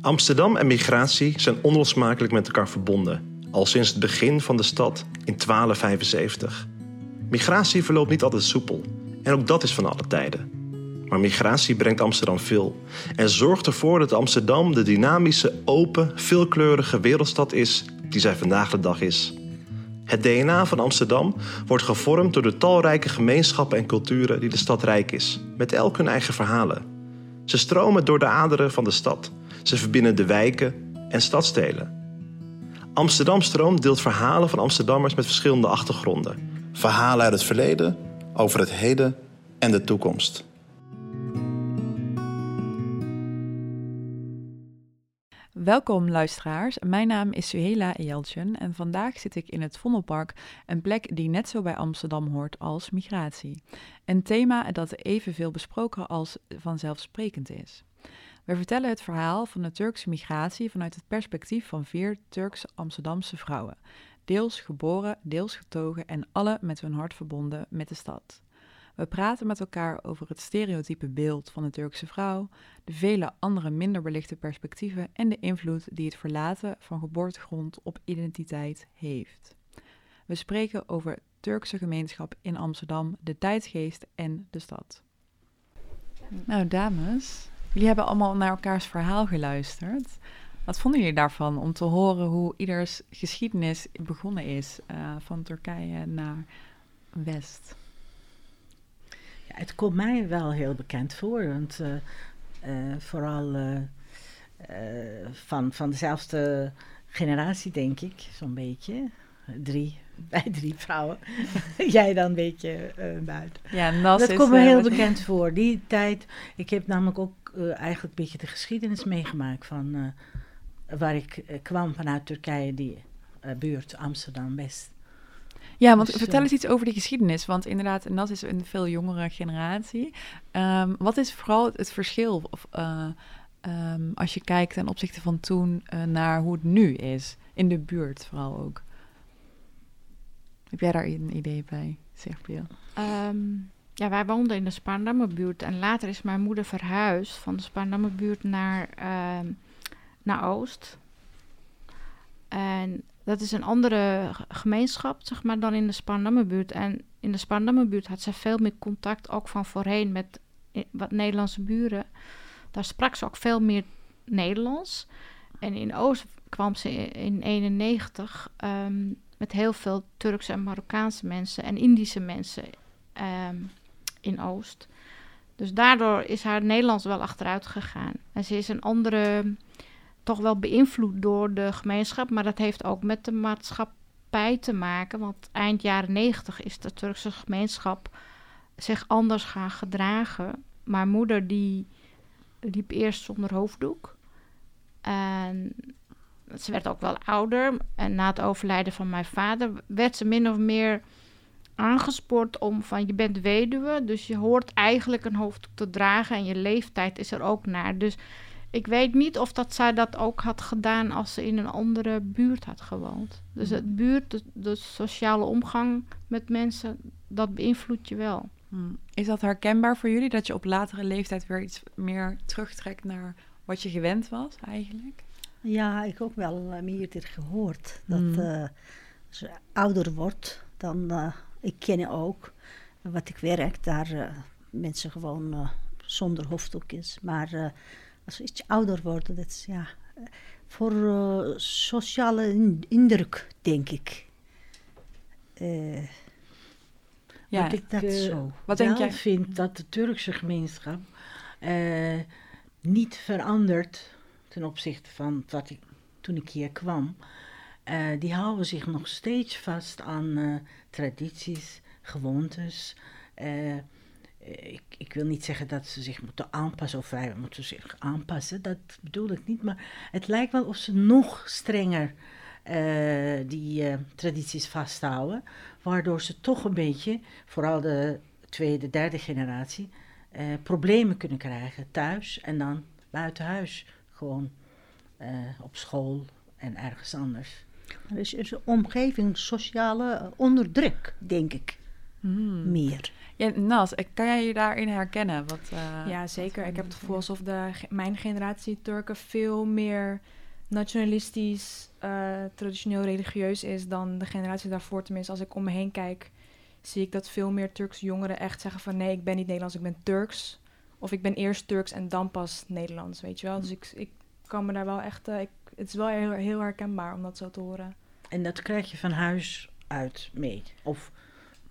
Amsterdam en migratie zijn onlosmakelijk met elkaar verbonden, al sinds het begin van de stad in 1275. Migratie verloopt niet altijd soepel, en ook dat is van alle tijden. Maar migratie brengt Amsterdam veel en zorgt ervoor dat Amsterdam de dynamische, open, veelkleurige wereldstad is die zij vandaag de dag is. Het DNA van Amsterdam wordt gevormd door de talrijke gemeenschappen en culturen die de stad rijk is, met elk hun eigen verhalen. Ze stromen door de aderen van de stad. Ze verbinden de wijken en stadstelen. Amsterdam Stroom deelt verhalen van Amsterdammers met verschillende achtergronden. Verhalen uit het verleden, over het heden en de toekomst. Welkom luisteraars, mijn naam is Suhela Ejeltjen en vandaag zit ik in het Vondelpark, een plek die net zo bij Amsterdam hoort als migratie. Een thema dat evenveel besproken als vanzelfsprekend is. We vertellen het verhaal van de Turkse migratie vanuit het perspectief van vier Turks-Amsterdamse vrouwen, deels geboren, deels getogen en alle met hun hart verbonden met de stad. We praten met elkaar over het stereotype beeld van de Turkse vrouw, de vele andere minder belichte perspectieven en de invloed die het verlaten van geboortegrond op identiteit heeft. We spreken over Turkse gemeenschap in Amsterdam, de tijdsgeest en de stad. Nou, dames, jullie hebben allemaal naar elkaars verhaal geluisterd. Wat vonden jullie daarvan om te horen hoe ieders geschiedenis begonnen is, uh, van Turkije naar West? Het komt mij wel heel bekend voor, want uh, uh, vooral van, van dezelfde generatie, denk ik, zo'n beetje. Drie, bij drie vrouwen. Jij dan een beetje buiten. Ja, Nas dat is, komt me heel bekend voor. Die tijd, ik heb namelijk ook eigenlijk een beetje de geschiedenis meegemaakt van waar ik kwam vanuit Turkije, die buurt Amsterdam-West. Ja, want dus, vertel eens iets over die geschiedenis. Want inderdaad, Nas is een veel jongere generatie. Um, wat is vooral het verschil of, uh, um, als je kijkt ten opzichte van toen uh, naar hoe het nu is? In de buurt vooral ook. Heb jij daar een idee bij, Serpil? Um, ja, wij woonden in de Spaardammerbuurt. En later is mijn moeder verhuisd van de Spaardammerbuurt naar, naar Oost. En dat is een andere gemeenschap, zeg maar, dan in de Spandammerbuurt. En in de Spandammerbuurt had ze veel meer contact, ook van voorheen, met wat Nederlandse buren. Daar sprak ze ook veel meer Nederlands. En in Oost kwam ze in 91 um, met heel veel Turkse en Marokkaanse mensen en Indische mensen um, in Oost. Dus daardoor is haar Nederlands wel achteruit gegaan. En ze is een andere toch wel beïnvloed door de gemeenschap, maar dat heeft ook met de maatschappij te maken. Want eind jaren negentig is de Turkse gemeenschap zich anders gaan gedragen. Mijn moeder die liep eerst zonder hoofddoek. En ze werd ook wel ouder. En na het overlijden van mijn vader werd ze min of meer aangespoord om van je bent weduwe, dus je hoort eigenlijk een hoofddoek te dragen en je leeftijd is er ook naar. Dus ik weet niet of dat zij dat ook had gedaan als ze in een andere buurt had gewoond. Dus het buurt, de, de sociale omgang met mensen, dat beïnvloedt je wel. Hmm. Is dat herkenbaar voor jullie, dat je op latere leeftijd weer iets meer terugtrekt naar wat je gewend was eigenlijk? Ja, ik ook wel uh, meer dit gehoord. Dat hmm. uh, als je ouder wordt, dan, uh, ik ken ook, wat ik werk, daar mensen gewoon zonder hoofddoek is. Maar als we iets ouder worden, dat is ja, voor uh, sociale indruk, denk ik. Uh, ja, wat ik dat uh, zo wat denk jij? vind dat de Turkse gemeenschap niet verandert ten opzichte van wat ik, toen ik hier kwam. die houden zich nog steeds vast aan tradities, gewoontes. Eh, ik, ik, wil niet zeggen dat ze zich moeten aanpassen of wij moeten zich aanpassen, dat bedoel ik niet. Maar het lijkt wel of ze nog strenger uh, die uh, tradities vasthouden, waardoor ze toch een beetje, vooral de tweede, derde generatie, problemen kunnen krijgen thuis en dan buiten huis. Gewoon op school en ergens anders. Er is, is een omgeving sociale onderdruk, denk ik. Hmm. meer. Ja, Nas, eh, kan jij je daarin herkennen? Wat, eh, ja, zeker. wat Ik heb het gevoel alsof de, mijn generatie Turken veel meer nationalistisch, eh, traditioneel religieus is dan de generatie daarvoor. Tenminste, als ik om me heen kijk, zie ik dat veel meer Turkse jongeren echt zeggen van nee, ik ben niet Nederlands, ik ben Turks. Of ik ben eerst Turks en dan pas Nederlands, weet je wel. Dus ik, ik kan me daar wel echt... ik, het is wel heel, heel herkenbaar om dat zo te horen. En dat krijg je van huis uit mee. Of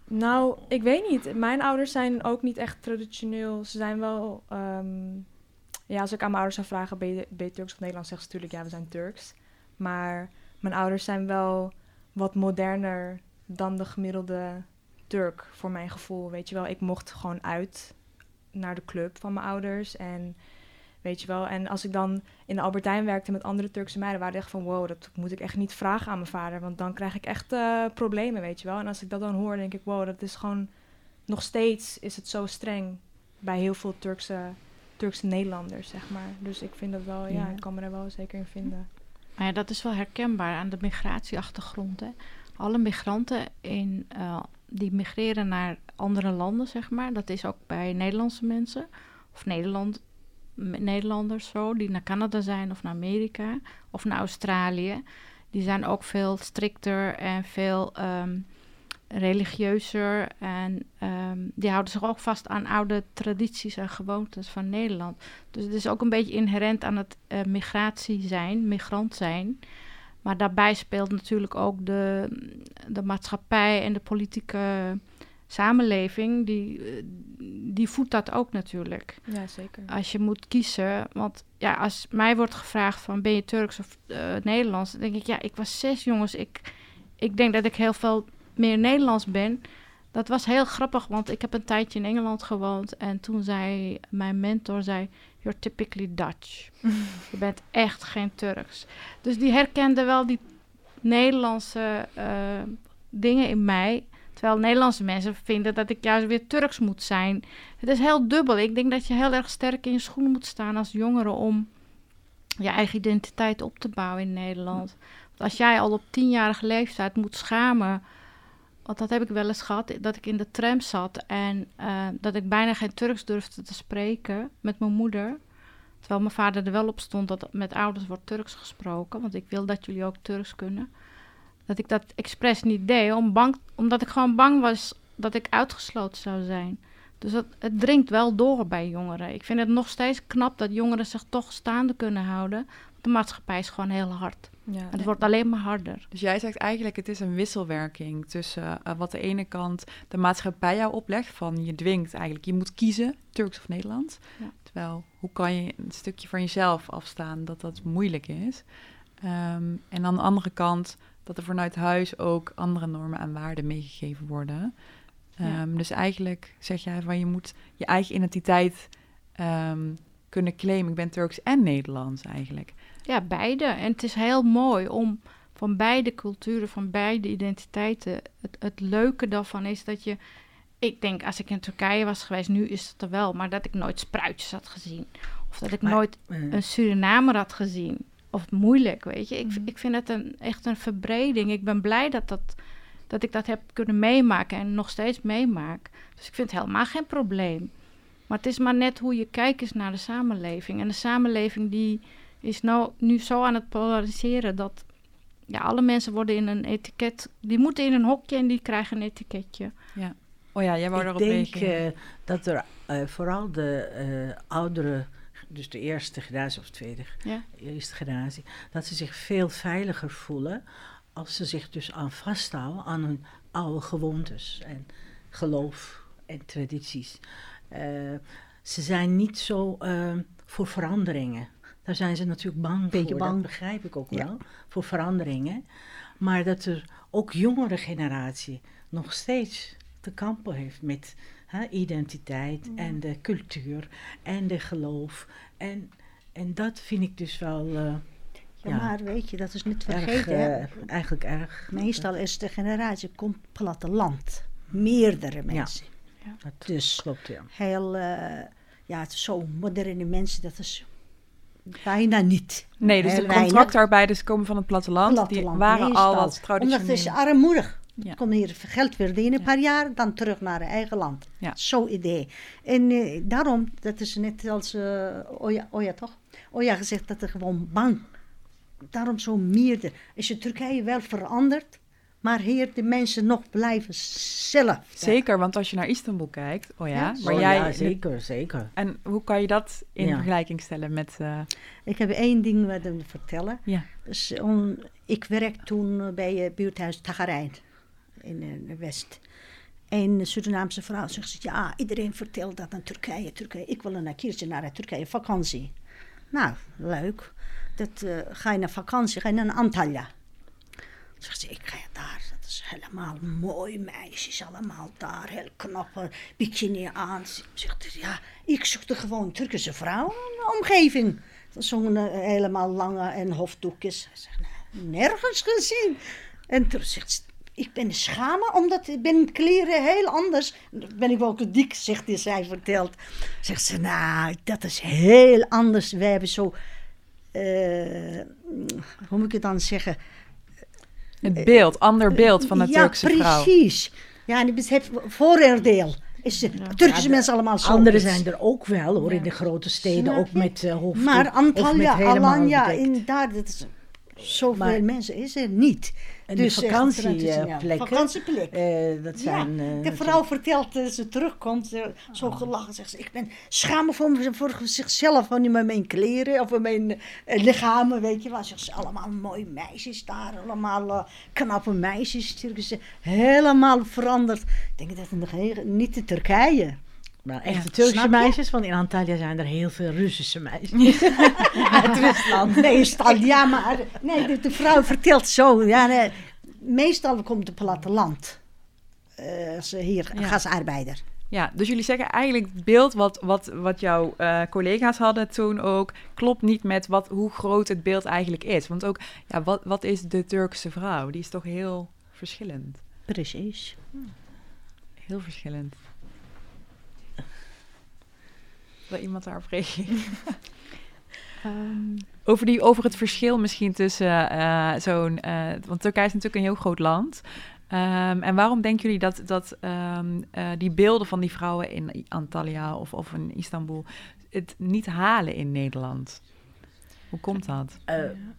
Nou, ik weet niet. Mijn ouders zijn ook niet echt traditioneel. Ze zijn wel. ehm, ja, als ik aan mijn ouders zou vragen: ben je, Turks of Nederlands? Zeggen ze natuurlijk ja, we zijn Turks. Maar mijn ouders zijn wel wat moderner dan de gemiddelde Turk, voor mijn gevoel. Weet je wel, ik mocht gewoon uit naar de club van mijn ouders. En weet je wel, en als ik dan in de Albertijn werkte met andere Turkse meiden, waren echt van wow, dat moet ik echt niet vragen aan mijn vader, want dan krijg ik echt eh, problemen, weet je wel. En als ik dat dan hoor, denk ik wow, dat is gewoon nog steeds is het zo streng bij heel veel Turkse, Turkse Nederlanders, zeg maar. Dus ik vind dat wel, ja, Ja. ik kan me er wel zeker in vinden. Maar ja, dat is wel herkenbaar aan de migratieachtergrond. Hè. Alle migranten in, eh, die migreren naar andere landen, zeg maar. Dat is ook bij Nederlandse mensen. Of Nederland, Nederlanders zo, die naar Canada zijn of naar Amerika of naar Australië. Die zijn ook veel strikter en veel ehm, religieuzer. En ehm, die houden zich ook vast aan oude tradities en gewoontes van Nederland. Dus het is ook een beetje inherent aan het eh, migratie zijn, migrant zijn. Maar daarbij speelt natuurlijk ook de, de maatschappij en de politieke samenleving. Die, eh, die voedt dat ook natuurlijk. Ja, zeker. Als je moet kiezen. Want ja, als mij wordt gevraagd van ben je Turks of eh, Nederlands. Dan denk ik ja, ik was zes jongens. Ik, ik denk dat ik heel veel meer Nederlands ben. Dat was heel grappig, want ik heb een tijdje in Engeland gewoond. En toen zei mijn mentor, zei, you're typically Dutch. Je bent echt geen Turks. Dus die herkende wel die Nederlandse eh, dingen in mij. Terwijl Nederlandse mensen vinden dat ik juist weer Turks moet zijn. Het is heel dubbel. Ik denk dat je heel erg sterk in je schoenen moet staan als jongere om je eigen identiteit op te bouwen in Nederland. Want als jij al op tienjarige leeftijd moet schamen. Want dat heb ik wel eens gehad, dat ik in de tram zat en eh, dat ik bijna geen Turks durfde te spreken met mijn moeder. Terwijl mijn vader er wel op stond dat met ouders wordt Turks gesproken, want ik wil dat jullie ook Turks kunnen. Dat ik dat expres niet deed, om bang, omdat ik gewoon bang was dat ik uitgesloten zou zijn. Dus dat, het dringt wel door bij jongeren. Ik vind het nog steeds knap dat jongeren zich toch staande kunnen houden. De maatschappij is gewoon heel hard. Ja, En het wordt alleen maar harder. Dus jij zegt eigenlijk, het is een wisselwerking tussen eh, wat de ene kant de maatschappij jou oplegt, van je dwingt eigenlijk, je moet kiezen, Turks of Nederlands. Ja. Terwijl, hoe kan je een stukje van jezelf afstaan dat dat moeilijk is? Ehm, en aan de andere kant, dat er vanuit huis ook andere normen en waarden meegegeven worden. Ja. Ehm, Dus eigenlijk zeg jij van, je moet je eigen identiteit ehm, kunnen claimen. Ik ben Turks en Nederlands eigenlijk. Ja, beide. En het is heel mooi om van beide culturen, van beide identiteiten. Het, het leuke daarvan is dat je. Ik denk, als ik in Turkije was geweest, nu is het er wel, maar dat ik nooit spruitjes had gezien. Of dat ik Maar, nooit een Surinamer had gezien. Of moeilijk, weet je. Ik, Mhm. ik vind het een, echt een verbreding. Ik ben blij dat, dat, dat ik dat heb kunnen meemaken en nog steeds meemaak. Dus ik vind het helemaal geen probleem. Maar het is maar net hoe je kijkt is naar de samenleving. En de samenleving die is nou, nu zo aan het polariseren dat ja, alle mensen worden in een etiket. Die moeten in een hokje en die krijgen een etiketje. Oh ja, jij wou ik daarop denk reageren. eh, dat er eh, vooral de eh, oudere, dus de eerste generatie of de tweede Ja. eerste generatie, dat ze zich veel veiliger voelen als ze zich dus aan vasthouden aan hun oude gewoontes en geloof en tradities. Eh, ze zijn niet zo eh, voor veranderingen. Daar zijn ze natuurlijk bang Beetje voor. bang. Dat begrijp ik ook Ja. wel, voor veranderingen. Maar dat er ook jongere generatie nog steeds te kampen heeft met hè, identiteit en de cultuur en de geloof. En, en dat vind ik dus wel eh, Ja, Ja. maar weet je, dat is niet erg, vergeten. eh, eigenlijk erg. Meestal is de generatie komt platteland. Meerdere mensen. Dat Dus klopt, ja. heel, eh, ja, het is zo moderne mensen, dat is bijna niet. Nee, dus heel de weinig. contractarbeiders komen van het platteland. Platteland, die waren meestal. al wat traditioneel. Omdat het is armoedig. Ja. Kom hier geld verdienen Ja. een paar jaar, dan terug naar eigen land. Ja. Zo'n idee. En eh, daarom, dat is net als eh Oja, Oja toch? Oja gezegd dat er gewoon bang. Daarom zo meerder. Is je Turkije wel veranderd, maar hier de mensen nog blijven zelf. Zeker, want als je naar Istanbul kijkt, oh ja, Ja, waar Oh, jij... ja, zeker, zeker. En hoe kan je dat in Ja. vergelijking stellen met... eh, Ik heb één ding willen vertellen. Ja. Dus, ik werkte toen bij het buurthuis Tagarijn in eh, de West. En de Surinaamse vrouw zegt, ja, iedereen vertelt dat aan Turkije, Turkije. Ik wil een keertje naar Turkije, vakantie. Nou, leuk. Dat, eh, ga je naar vakantie, ga je naar Antalya. Zegt ze, ik ga daar. Dat is helemaal mooi, meisjes allemaal daar. Heel knappe bikini aan. Zegt ze, ja, ik zoekte gewoon Turkse vrouw in de omgeving. Zo'n eh, helemaal lange en hoofddoekjes. Hij zegt, nee, nergens gezien. En toen zegt ze, ik ben schamen, omdat ik ben kleren heel anders. Dan Ben ik wel dik, zegt hij, zij vertelt. Zegt ze, nou, dat is heel anders. We hebben zo, eh, hoe moet ik het dan zeggen? het beeld, ander beeld van de ja, Turkse vrouw. precies. Ja, en het heeft vooroordeel. Is de Turkse Ja, mensen allemaal zo. Anderen zijn er ook wel hoor, in de grote steden, ook met uh, hoofddoek. Maar Antalya, Alanya, inderdaad, dat is, zoveel Maar- mensen is er niet. En Dus de echt vakantieplekken, traditioneel. Vakantieplek. eh, dat zijn... ja, eh, de vrouw vertelt dat ze terugkomt, ze, zo gelachen, zegt ze, ik ben schamen voor, voor zichzelf, van niet met mijn kleren of met mijn eh, lichamen, weet je wel. Zegt ze, allemaal mooie meisjes daar, allemaal eh, knappe meisjes, Turkse, helemaal veranderd. Ik denk dat het nog heel- niet de Turkije. Maar echte Snap Turkse je? meisjes, want in Antalya zijn er heel veel Russische meisjes. Uit Rusland. Nee, stal, ja, maar nee, de, de vrouw vertelt zo. Ja, nee, meestal komt het platteland. als ze hier Ja. gasarbeider. Ja, dus jullie zeggen eigenlijk het beeld wat, wat, wat jouw eh, collega's hadden toen ook, klopt niet met wat, hoe groot het beeld eigenlijk is. Want ook, ja, wat, wat is de Turkse vrouw? Die is toch heel verschillend. Precies. Heel verschillend. Wil iemand daarop reageren? Ehm, Over, die, over het verschil misschien tussen eh, zo'n... eh, want Turkije is natuurlijk een heel groot land. Ehm, en waarom denken jullie dat, dat ehm, eh, die beelden van die vrouwen in Antalya of, of in Istanbul... het niet halen in Nederland? Hoe komt dat? Eh,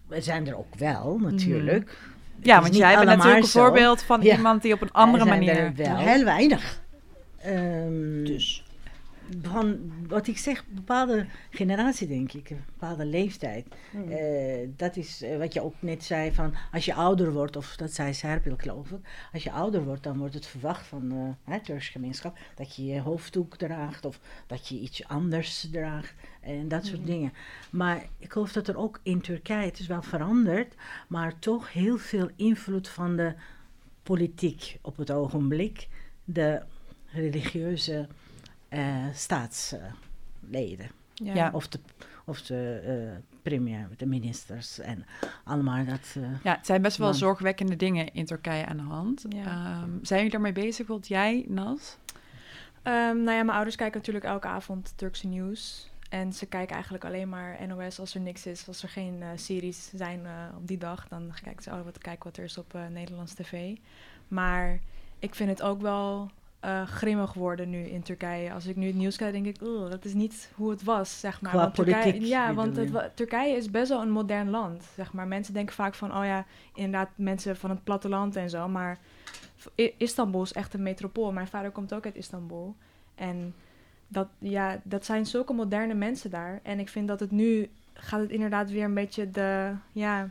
we zijn er ook wel, natuurlijk. Het Ja, want jij bent natuurlijk een zo. voorbeeld van Ja. iemand die op een andere manier... er wel. Heel weinig. Ehm, Dus. Van wat ik zeg, bepaalde generatie denk ik, een bepaalde leeftijd. Hmm. Eh, dat is eh, wat je ook net zei van als je ouder wordt, of dat zei Serpil geloof ik, als je ouder wordt dan wordt het verwacht van eh het Turks gemeenschap dat je je hoofddoek draagt of dat je iets anders draagt en dat soort dingen. Maar ik geloof dat er ook in Turkije, het is wel veranderd, maar toch heel veel invloed van de politiek op het ogenblik, de religieuze eh, staatsleden. Ja. Of de, of de eh, premier, de ministers en allemaal dat. eh, Ja, het zijn best wel Man. zorgwekkende dingen in Turkije aan de hand. Ja. Ehm, zijn jullie daarmee bezig? Wilt jij, Nas? Ehm, nou ja, mijn ouders kijken natuurlijk elke avond Turkse nieuws. En ze kijken eigenlijk alleen maar NOS als er niks is. Als er geen eh, series zijn eh, op die dag, dan kijken ze, oh, wat, kijken wat er is op eh Nederlands tv. Maar ik vind het ook wel eh, grimmig worden nu in Turkije. Als ik nu het nieuws kijk, denk ik, "Oeh, dat is niet hoe het was, zeg maar. Qua Want Turkije, politiek ja, want het Turkije is best wel een modern land, zeg maar. Mensen denken vaak van, oh ja, inderdaad, mensen van het platteland en zo. Maar Istanbul is echt een metropool. Mijn vader komt ook uit Istanbul. En dat, ja, dat zijn zulke moderne mensen daar. En ik vind dat het nu gaat het inderdaad weer een beetje de, ja,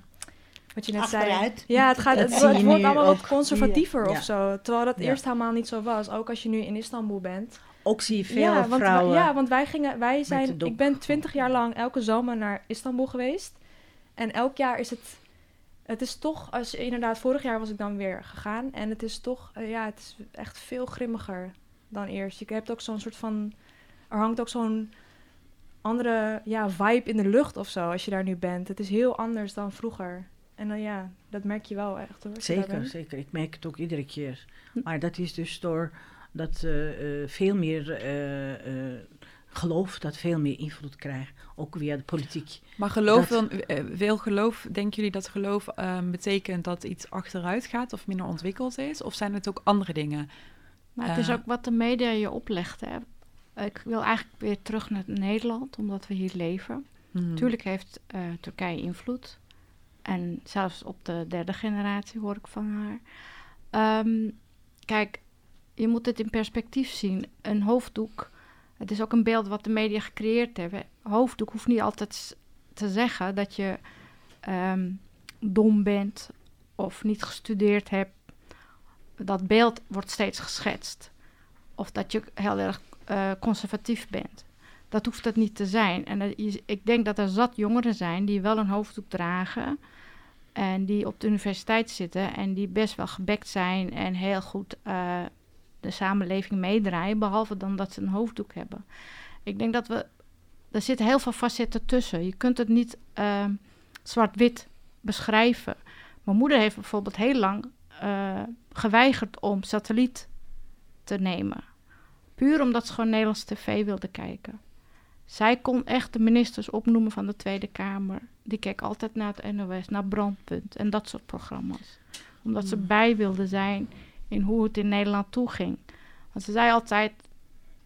wat je net Achteruit. zei. Ja, het, gaat, het, wordt- het allemaal ook. wat conservatiever Ja. of zo. Terwijl dat Ja. eerst helemaal niet zo was. Ook als je nu in Istanbul bent. ook zie je veel ja, want, wij- vrouwen. ja, want wij gingen, wij zijn, ik ben twintig jaar lang elke zomer naar Istanbul geweest. En elk jaar is het, het is toch, als je, inderdaad, vorig jaar was ik dan weer gegaan. En het is toch, eh, ja, het is echt veel grimmiger dan eerst. Je hebt ook zo'n soort van, er hangt ook zo'n andere ja, vibe in de lucht of zo als je daar nu bent. Het is heel anders dan vroeger. En dan ja, dat merk je wel echt hoor. Zeker, zeker. Ik merk het ook iedere keer. Hm. Maar dat is dus door dat eh, eh, veel meer eh, eh, geloof dat veel meer invloed krijgt, ook via de politiek. Maar geloof Dat- dan, veel geloof, denken jullie dat geloof ehm, betekent dat iets achteruit gaat of minder ontwikkeld is? Of zijn het ook andere dingen? Maar het is ook wat de media je oplegt. Hè. Ik wil eigenlijk weer terug naar Nederland, omdat we hier leven. Hmm. Natuurlijk heeft eh, Turkije invloed. En zelfs op de derde generatie hoor ik van haar. Ehm, kijk, je moet het in perspectief zien. Een hoofddoek, het is ook een beeld wat de media gecreëerd hebben. Hoofddoek hoeft niet altijd te zeggen dat je ehm, dom bent of niet gestudeerd hebt. Dat beeld wordt steeds geschetst. Of dat je heel erg eh, conservatief bent. Dat hoeft het niet te zijn. En is- ik denk dat er zat jongeren zijn die wel een hoofddoek dragen. En die op de universiteit zitten en die best wel gebekt zijn en heel goed eh, de samenleving meedraaien. Behalve dan dat ze een hoofddoek hebben. Ik denk dat we. Er zitten heel veel facetten tussen. Je kunt het niet ehm, zwart-wit beschrijven. Mijn moeder heeft bijvoorbeeld heel lang eh, geweigerd om satelliet te nemen. Puur omdat ze gewoon Nederlands tv wilde kijken. Zij kon echt de ministers opnoemen van de Tweede Kamer. Die keek altijd naar het NOS, naar Brandpunt en dat soort programma's. Omdat ze bij wilde zijn in hoe het in Nederland toeging. Want ze zei altijd: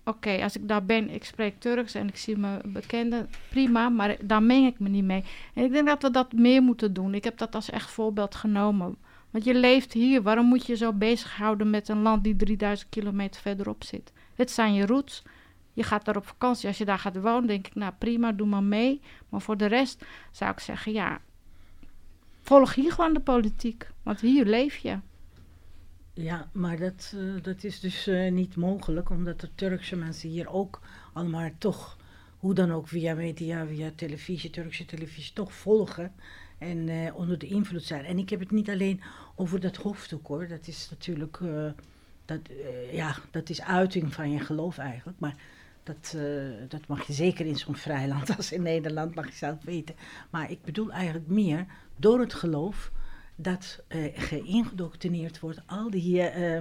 Oké, als ik daar ben, ik spreek Turks en ik zie mijn bekenden, prima, maar daar meng ik me niet mee. En ik denk dat we dat meer moeten doen. Ik heb dat als echt voorbeeld genomen. Want je leeft hier, waarom moet je je zo bezighouden met een land die 3000 kilometer verderop zit? Het zijn je roots. Je gaat daar op vakantie. Als je daar gaat wonen, denk ik, nou prima, doe maar mee. Maar voor de rest zou ik zeggen, ja, volg hier gewoon de politiek. Want hier leef je. Ja, maar dat, eh, dat is dus eh, niet mogelijk, omdat de Turkse mensen hier ook allemaal toch, hoe dan ook via media, via televisie, Turkse televisie, toch volgen en eh, onder de invloed zijn. En ik heb het niet alleen over dat hoofddoek hoor, dat is natuurlijk, dat, ja, dat is uiting van je geloof eigenlijk, maar dat, eh, dat mag je zeker in zo'n vrij land als in Nederland, mag je zelf weten. Maar ik bedoel eigenlijk meer door het geloof dat eh geïndoctrineerd wordt, al die eh,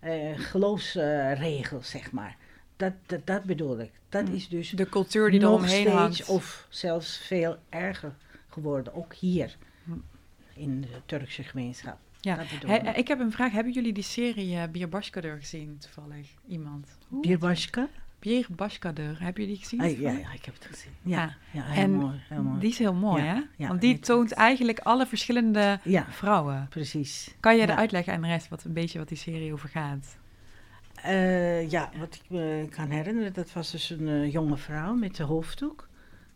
eh, geloofsregels, zeg maar. Dat, dat, dat bedoel ik. Dat is dus De cultuur die nog eromheen steeds, hangt. of zelfs veel erger geworden, ook hier Hm. in de Turkse gemeenschap. Ja. He- ik. heb een vraag. Hebben jullie die serie uh, Bir Başkadır gezien, toevallig? Iemand? Birbaşka? Bir Başkadır. Hebben jullie die gezien? Ah, ja, ja, ik heb het gezien. Ja, Ja. ja heel En mooi. Heel mooi. Die is heel mooi, hè? Want die toont eigenlijk alle verschillende Ja, vrouwen. precies. Kan jij er uitleggen aan de rest wat een beetje wat die serie over gaat? Eh, ja, wat ik me kan herinneren, dat was dus een eh, jonge vrouw met de hoofddoek.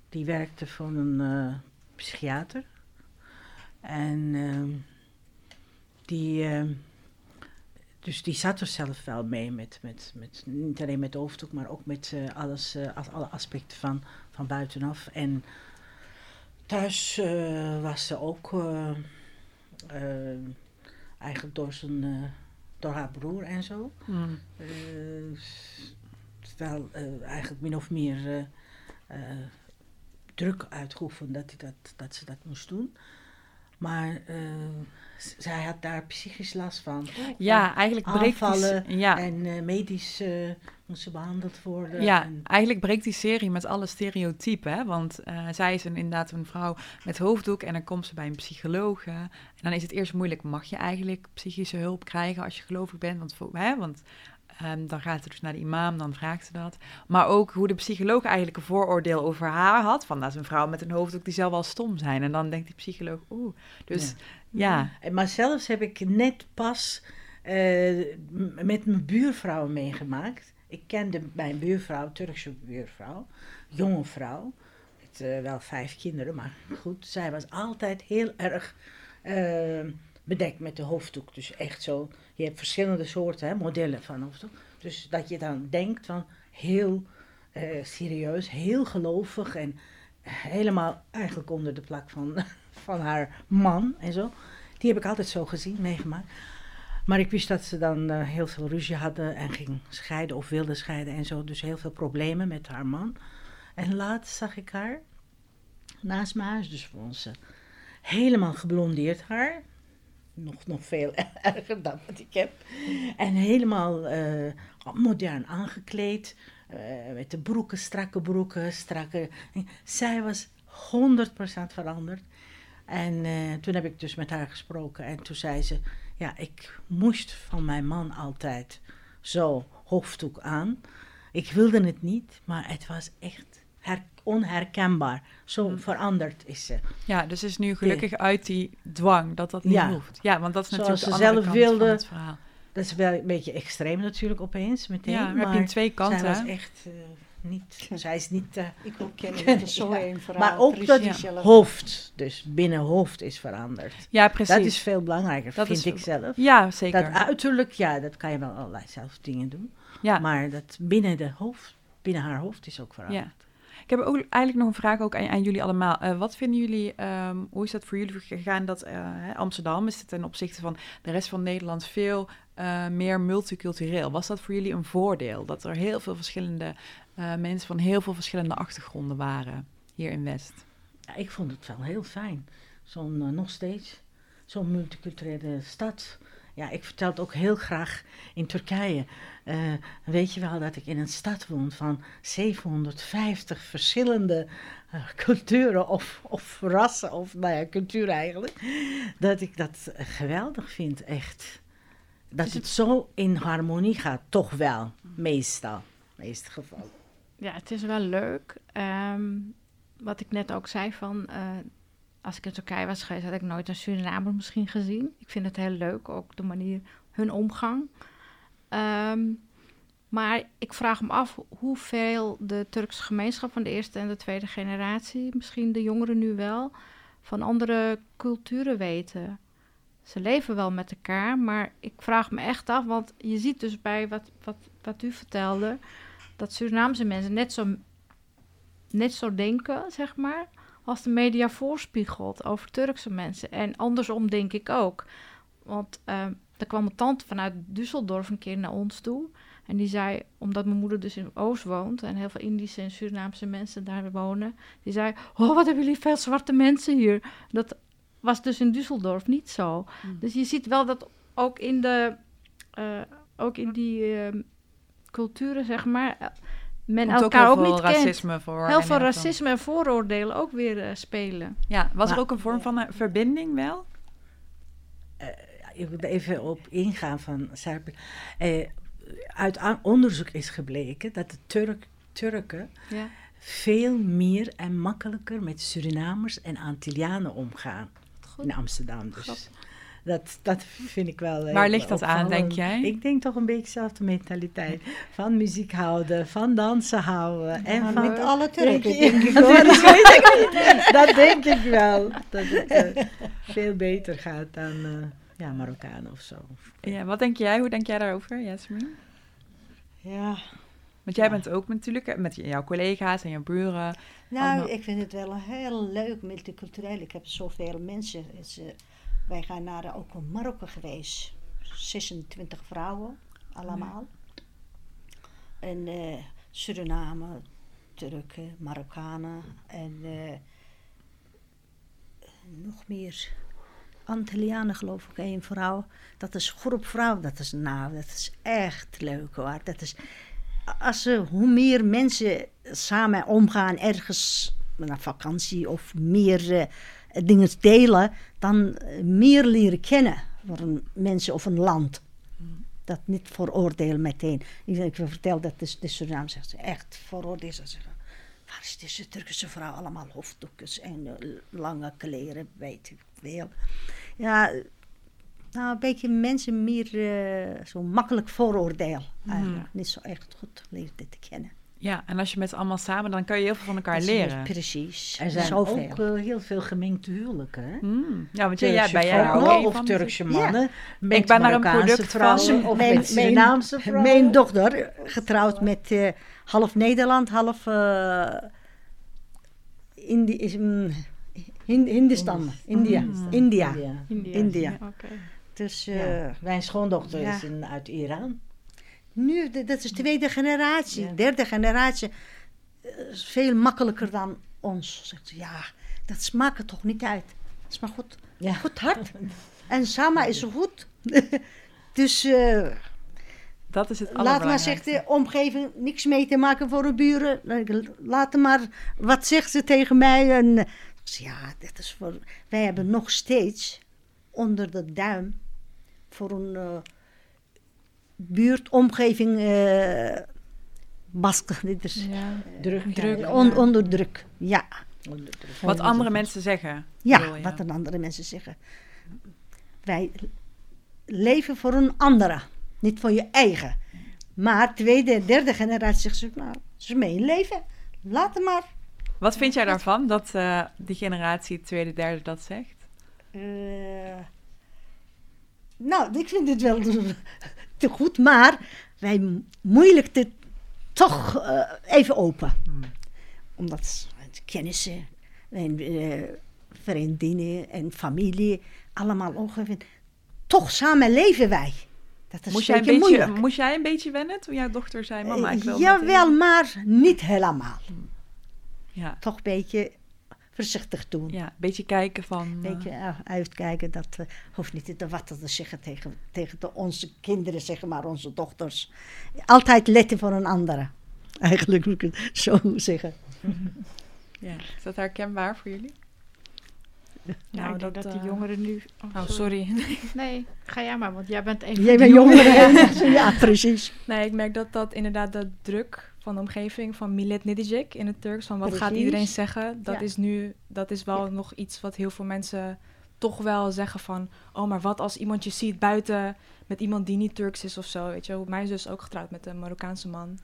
Die werkte voor een eh, psychiater. En ehm, die, ehm, dus die zat er zelf wel mee met, met, met niet alleen met de hoofddoek, maar ook met eh, alles, as- alle aspecten van, van buitenaf. En thuis eh, was ze ook eigenlijk door, zijn, door haar broer en zo. Hmm. Wel eigenlijk min of meer druk uitgeoefend dat, hij dat, dat ze dat moest doen. Maar eh, zij had daar psychisch last van. Ja, eigenlijk breekt die, aanvallen se- ja, En eh, medisch moest ze behandeld worden. ja, En, eigenlijk breekt die serie met alle stereotypen. Hè? Want eh, zij is een, inderdaad een vrouw met hoofddoek en dan komt ze bij een psycholoog. en dan is het eerst moeilijk, mag je eigenlijk psychische hulp krijgen als je gelovig bent? Want, hè? Want ehm, dan gaat ze dus naar de imam, dan vraagt ze dat. Maar ook hoe de psycholoog eigenlijk een vooroordeel over haar had. Van dat is een vrouw met een hoofddoek, die zal wel stom zijn. En dan denkt die psycholoog, oeh. Dus ja, maar zelfs heb ik net pas eh, met mijn buurvrouw meegemaakt. Ik kende mijn buurvrouw, Turkse buurvrouw, jonge vrouw. Met eh, wel vijf kinderen, maar goed. Zij was altijd heel erg eh, bedekt met de hoofddoek. Dus echt zo, je hebt verschillende soorten hè, modellen van hoofddoek. Dus dat je dan denkt van heel eh, serieus, heel gelovig en helemaal eigenlijk onder de plak van, van haar man en zo. Die heb ik altijd zo gezien, meegemaakt. Maar ik wist dat ze dan eh, heel veel ruzie hadden en ging scheiden of wilde scheiden en zo. Dus heel veel problemen met haar man. En laatst zag ik haar naast mijn huis, dus voor ons. eh, helemaal geblondeerd haar. Nog, nog veel erger dan wat ik heb. En helemaal eh, modern aangekleed. eh, met de broeken, strakke broeken, strakke... Zij was 100% veranderd. En eh, toen heb ik dus met haar gesproken. En toen zei ze, ja, ik moest van mijn man altijd zo hoofddoek aan. Ik wilde het niet, maar het was echt her- onherkenbaar. Zo Mm. veranderd is ze. Ja, dus is nu gelukkig uit die dwang dat dat niet Ja. hoeft. Ja, want dat is Zoals natuurlijk ze de andere zelf kant van wilde. het verhaal. Dat is wel een beetje extreem natuurlijk opeens meteen. Ja, heb maar je twee kanten. zij was echt eh, niet... Zij is niet... eh, Ik ook kennen dat is zo Ja. een verhaal. maar ook precies dat hoofd, dus binnen hoofd is veranderd. Ja, precies. Dat is veel belangrijker, Dat vind is- ik zelf. Ja, zeker. Dat uiterlijk, ja, dat kan je wel allerlei zelf dingen doen. ja. Maar dat binnen, de hoofd, binnen haar hoofd is ook veranderd. Ik heb ook eigenlijk nog een vraag ook aan, aan jullie allemaal. Eh, wat vinden jullie, ehm, hoe is dat voor jullie gegaan dat hè, Amsterdam is ten opzichte van de rest van Nederland veel eh, meer multicultureel? Was dat voor jullie een voordeel? Dat er heel veel verschillende mensen van heel veel verschillende achtergronden waren hier in West? Ja, ik vond het wel heel fijn. Zo'n, nog steeds, zo'n multiculturele stad. Ja, ik vertel het ook heel graag in Turkije. Eh, weet je wel dat ik in een stad woon van 750 verschillende eh, culturen of, of rassen, of nou ja, cultuur eigenlijk. Dat ik dat geweldig vind, echt. Dat het zo in harmonie gaat, toch wel, meestal. Meest geval. Ja, het is wel leuk. Ehm, wat ik net ook zei van... eh, als ik in Turkije was geweest, had ik nooit een Surinamer misschien gezien. Ik vind het heel leuk, ook de manier, hun omgang. Ehm, maar ik vraag me af hoeveel de Turkse gemeenschap van de eerste en de tweede generatie, misschien de jongeren nu wel, van andere culturen weten. Ze leven wel met elkaar, maar ik vraag me echt af, want je ziet dus bij wat, wat, wat u vertelde, dat Surinaamse mensen net zo, net zo denken, zeg maar, als de media voorspiegelt over Turkse mensen. En andersom denk ik ook. Want eh, er kwam een tante vanuit Düsseldorf een keer naar ons toe. En die zei, omdat mijn moeder dus in Oost woont en heel veel Indische en Surinaamse mensen daar wonen, die zei: Oh, wat hebben jullie veel zwarte mensen hier? Dat was dus in Düsseldorf niet zo. Dus je ziet wel dat ook in, de, eh, ook in die eh, culturen, zeg maar, men Komt elkaar heel ook, niet kent. racisme voor. Heel veel racisme en vooroordelen ook weer eh, spelen. Ja, was er ook een vorm van een verbinding wel? Ja, ik wil er even op ingaan van Serp. Eh, uit onderzoek is gebleken dat de Turk, Turken Ja. veel meer en makkelijker met Surinamers en Antillianen omgaan. Goed. In Amsterdam dus. Dat, dat vind ik wel. Waar heel ligt dat aan, denk jij? Ik denk toch een beetje dezelfde mentaliteit. Van muziek houden, van dansen houden. En van, met alle Denk Turken, je- denk ik dat, hoor. denk ik, dat denk ik wel. Dat het eh, veel beter gaat dan eh, ja, Marokkanen of zo. Ja, wat denk jij? Hoe denk jij daarover, Jasmin? Ja, Want jij Ja. bent ook natuurlijk eh, met jouw collega's en jouw buren. nou, Allemaal. ik vind het wel heel leuk, multicultureel. Ik heb zoveel mensen. Het is, eh, wij gaan naar ook Marokko geweest. 26 vrouwen, allemaal. En eh, Suriname, Turken, Marokkanen en eh, nog meer Antillianen geloof ik, één vrouw. Dat is groep vrouw, dat is nou, dat is echt leuk hoor. Dat is, als hoe meer mensen samen omgaan ergens naar vakantie of meer eh, dingen delen, dan eh, meer leren kennen voor een mensen of een land. Dat niet vooroordeel meteen. Ik, ik vertel dat de, de Suriname zegt ze echt vooroordeel. Ze zeggen, waar is deze Turkse vrouw allemaal hoofddoekjes en eh, lange kleren, weet ik veel. Ja, nou, een beetje mensen meer eh, zo makkelijk vooroordeel. Eigenlijk. Niet zo echt goed leren dit te kennen. Ja, en als je met z'n allemaal samen, dan kan je heel veel van elkaar leren. Precies. Er zijn Zoveel. ook eh, heel veel gemengde huwelijken. Hè? Hmm. Ja, want jij, ja, Turkse ben jij daar ook vrouwen een of? Turkse Ja. mannen. Met Ik ben daar een Marokkaanse product van. vrouwen Of Mijn- met Surinaamse vrouwen. Mijn dochter, getrouwd met eh, half Nederland, half eh Indi is, mm, Hin- Hindistan, India. Mm. India. Ja. India. Dus Ja. eh, Mijn schoondochter Ja. is een, uit Iran. Nu, dat is de tweede generatie, Ja. derde generatie. eh, is veel makkelijker dan ons. Zegt ze, ja, dat smaakt er toch niet uit. Dat is maar goed, Ja. goed hard. En Sama is goed. dus eh, Dat is het Laat maar zegt de omgeving niks mee te maken voor de buren. Laat maar, wat zegt ze tegen mij? En, eh, ja, dat is voor, wij hebben nog steeds onder de duim voor een eh, buurtomgeving eh masken. Dit is Ja. Druk. Druk. ja. on- onder druk, ja. Wat andere mensen zeggen. Ja, wat dan andere mensen zeggen. Wij leven voor een andere, niet voor je eigen. Maar tweede en derde generatie zegt ze, nou, is mijn leven. Laat het maar. Wat vind jij daarvan, dat eh, die generatie tweede, derde dat zegt? Eh, nou, ik vind het wel te goed, maar wij moeilijk het toch eh, even open. Omdat kennissen en eh, vriendinnen en familie allemaal ongeveer. Toch samen leven wij. Dat is Moest jij, een beetje, moeilijk. moest jij een beetje wennen toen jouw dochter zei, mama, ik wil Eh, Jawel, meteen- maar niet helemaal. Ja, Toch een beetje voorzichtig doen. ja, een beetje kijken van... Een beetje uh, uitkijken, dat eh, hoeft niet te wat te zeggen tegen, tegen de, onze kinderen, zeg maar, onze dochters. Altijd letten voor een andere. Eigenlijk moet ik het zo zeggen. ja. Is dat herkenbaar voor jullie? Nou, Nou, dat, dat, de jongeren nu... Oh, sorry. Nee, ga jij maar, want jij bent een van Jij de bent jongeren. jongeren. ja, precies. Nee, ik merk dat dat inderdaad de druk van de omgeving van Millet Nedijek in het Turks, van wat gaat iedereen zeggen, dat Ja. is nu, dat is wel nog iets wat heel veel mensen toch wel zeggen van, oh, maar wat als iemand je ziet buiten met iemand die niet Turks is of zo, weet je. Mijn zus is ook getrouwd met een Marokkaanse man.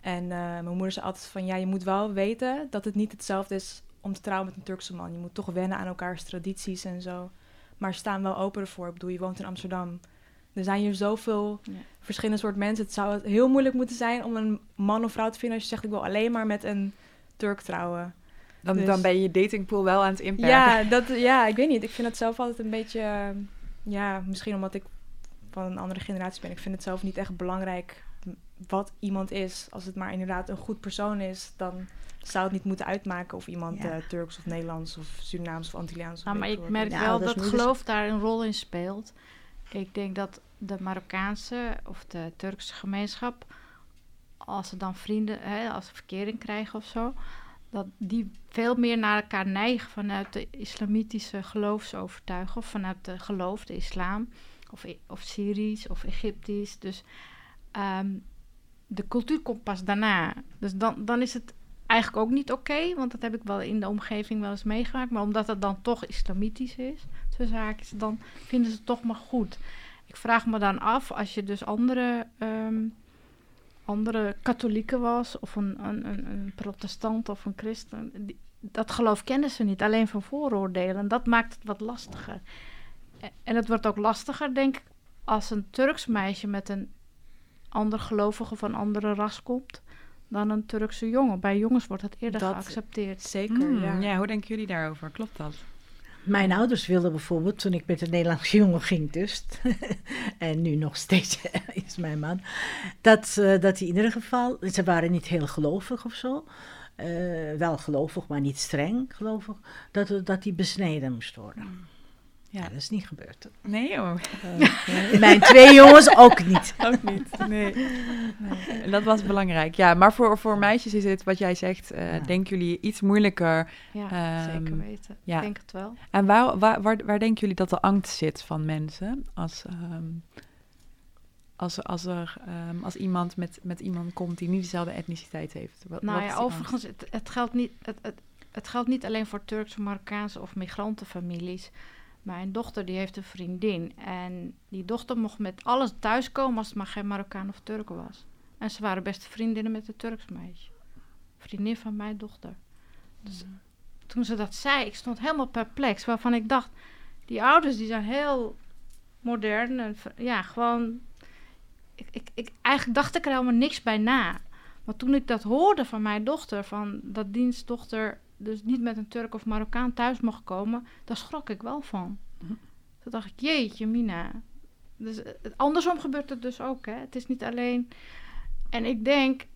En eh, mijn moeder zei altijd van, ja, je moet wel weten dat het niet hetzelfde is om te trouwen met een Turkse man. Je moet toch wennen aan elkaars tradities en zo. Maar staan wel open ervoor. Ik bedoel, je woont in Amsterdam. Er zijn hier zoveel Ja. verschillende soort mensen. Het zou heel moeilijk moeten zijn om een man of vrouw te vinden als je zegt ik wil alleen maar met een Turk trouwen. Dan, Dus- dan ben je je datingpool wel aan het inperken. Ja, dat, ja, ik weet niet. Ik vind het zelf altijd een beetje, ja, misschien omdat ik van een andere generatie ben. Ik vind het zelf niet echt belangrijk wat iemand is. Als het maar inderdaad een goed persoon is, dan zou het niet moeten uitmaken of iemand Ja. eh, Turks of Nederlands of Surinaams of Antilliaans of Nou, maar ik merk. Ja, wel ouders dat geloof daar een rol in speelt. Ik denk dat de Marokkaanse of de Turkse gemeenschap, als ze dan vrienden, hè, als ze verkering krijgen of zo, dat die veel meer naar elkaar neigen vanuit de islamitische geloofsovertuiging of vanuit de geloof, de islam, of, of Syrisch of Egyptisch. Dus ehm, de cultuur komt pas daarna. Dus dan, dan is het eigenlijk ook niet oké, want dat heb ik wel in de omgeving wel eens meegemaakt. Maar omdat het dan toch islamitisch is, tussen haakjes, dan vinden ze het toch maar goed. Ik vraag me dan af, als je dus andere, ehm, andere katholieken was, of een, een, een, een protestant of een christen, die- dat geloof kennen ze niet, alleen van vooroordelen. En dat maakt het wat lastiger. E- En het wordt ook lastiger, denk ik, als een Turks meisje met een ander gelovige van andere ras komt dan een Turkse jongen. Bij jongens wordt dat eerder Dat- geaccepteerd. Zeker, Hmm, ja. ja, hoe denken jullie daarover? Klopt dat? Mijn ouders wilden bijvoorbeeld, toen ik met een Nederlandse jongen ging dus, en nu nog steeds is mijn man, dat, eh, dat hij in ieder geval, ze waren niet heel gelovig of zo, eh, wel gelovig, maar niet streng gelovig, dat, dat hij besneden moest worden. Ja, Ja. dat is niet gebeurd. Nee joh, Mijn twee jongens ook niet. ook niet. Nee. nee. En Dat was belangrijk. Ja, maar voor, voor meisjes is het, wat jij zegt, eh, Ja. denken jullie iets moeilijker. Ja, Ehm, zeker weten. ja. Ik denk het wel. En waar, waar, waar, waar denken jullie dat de angst zit van mensen? Als, ehm, als, als er ehm, als iemand met, met iemand komt die niet dezelfde etniciteit heeft. Wat, Nou wat ja, overigens, het, het, geldt niet, het, het, het geldt niet alleen voor Turkse, Marokkaanse of migrantenfamilies. Mijn dochter die heeft een vriendin. En die dochter mocht met alles thuiskomen als het maar geen Marokkaan of Turk was. En ze waren beste vriendinnen met een Turks meisje. Vriendin van mijn dochter. Dus toen ze dat zei, ik stond helemaal perplex. Waarvan ik dacht, die ouders die zijn heel modern. En, ja, gewoon... Ik, ik, ik, eigenlijk dacht ik er helemaal niks bij na. Maar toen ik dat hoorde van mijn dochter, van dat dienstdochter dus niet met een Turk of Marokkaan thuis mocht komen, daar schrok ik wel van. Mhm. Toen dacht ik, jeetje mina. Dus eh, andersom gebeurt het dus ook, hè. Het is niet alleen... En ik denk,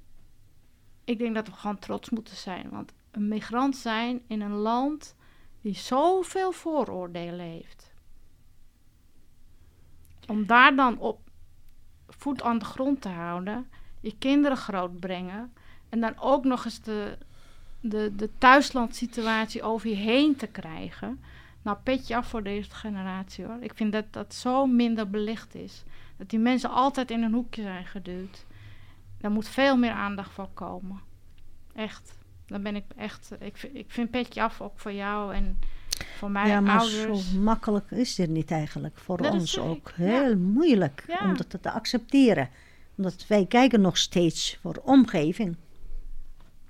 ik denk dat we gewoon trots moeten zijn. Want een migrant zijn in een land die zoveel vooroordelen heeft. Om daar dan op voet aan de grond te houden, je kinderen grootbrengen en dan ook nog eens de, de, de thuislandsituatie over je heen te krijgen. Nou, petje af voor deze generatie hoor. Ik vind dat dat zo minder belicht is. Dat die mensen altijd in een hoekje zijn geduwd. Daar moet veel meer aandacht voor komen. Echt. Dan ben ik echt. Ik, vind- ik vind petje af ook voor jou en voor mijn ja, maar ouders. zo makkelijk is dit niet eigenlijk. Voor Dat ons ook ja. heel moeilijk Ja. om dat te accepteren. Omdat wij kijken nog steeds voor omgeving.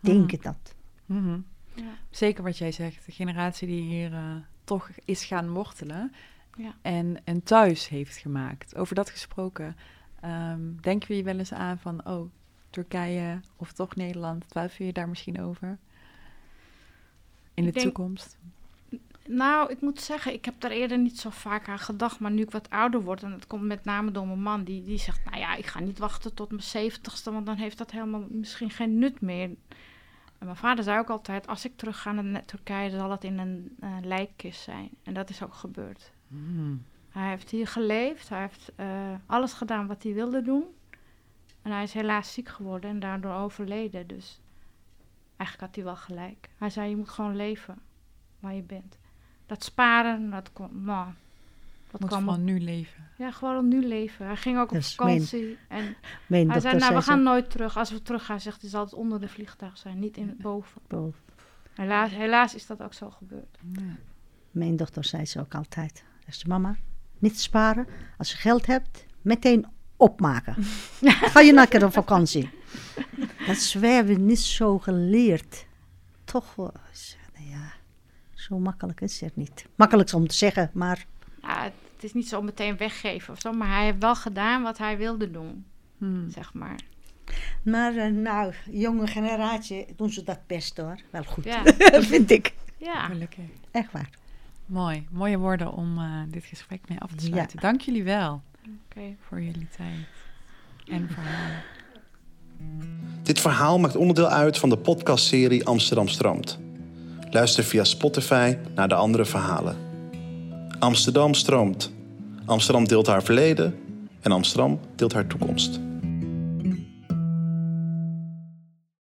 Denk ik dat. Mhm. Ja. Zeker wat jij zegt, de generatie die hier eh, toch is gaan wortelen Ja. en een thuis heeft gemaakt. Over dat gesproken, ehm denken we je wel eens aan van, oh, Turkije of toch Nederland, twijfel je daar misschien over? In de denk- toekomst? Nou, ik moet zeggen, ik heb daar eerder niet zo vaak aan gedacht. Maar nu ik wat ouder word, en dat komt met name door mijn man, die, die zegt: Nou ja, ik ga niet wachten tot mijn zeventigste, want dan heeft dat helemaal misschien geen nut meer. En mijn vader zei ook altijd: Als ik terug ga naar Turkije, zal het in een eh, lijkkist zijn. En dat is ook gebeurd. Hmm. Hij heeft hier geleefd, hij heeft eh, alles gedaan wat hij wilde doen. En hij is helaas ziek geworden en daardoor overleden. Dus eigenlijk had hij wel gelijk. Hij zei: Je moet gewoon leven waar je bent. Dat sparen, dat kwam, nou, dat Moet kwam op- van nu leven. Ja, gewoon nu leven. Hij ging ook op Dus vakantie. En Mijn hij zei, nou, we gaan nooit terug. Als we terug gaan, zegt hij, zal het onder de vliegtuig zijn, niet in boven. zo, Helaas, helaas is dat ook zo gebeurd. Ja. mijn dochter zei ze ook altijd. Zegt ze, mama, niet sparen. Als je geld hebt, meteen opmaken. Ga je naar op vakantie. Dat is wij hebben niet zo geleerd. Toch, nou ja, zo makkelijk is het niet. Makkelijk om te zeggen, maar Ja, het is niet zo meteen weggeven of zo, maar hij heeft wel gedaan wat hij wilde doen, Hmm. zeg maar. Maar eh, nou, jonge generatie doen ze dat best hoor. Wel goed, Ja, vind ik. ja. Gelukkig. Echt waar. Mooi, mooie woorden om eh, dit gesprek mee af te Ja. sluiten. Dank jullie wel oké. voor jullie tijd en verhalen. Dit verhaal maakt onderdeel uit van de podcastserie Amsterdam Stroomt. Luister via Spotify naar de andere verhalen. Amsterdam stroomt. Amsterdam deelt haar verleden en Amsterdam deelt haar toekomst.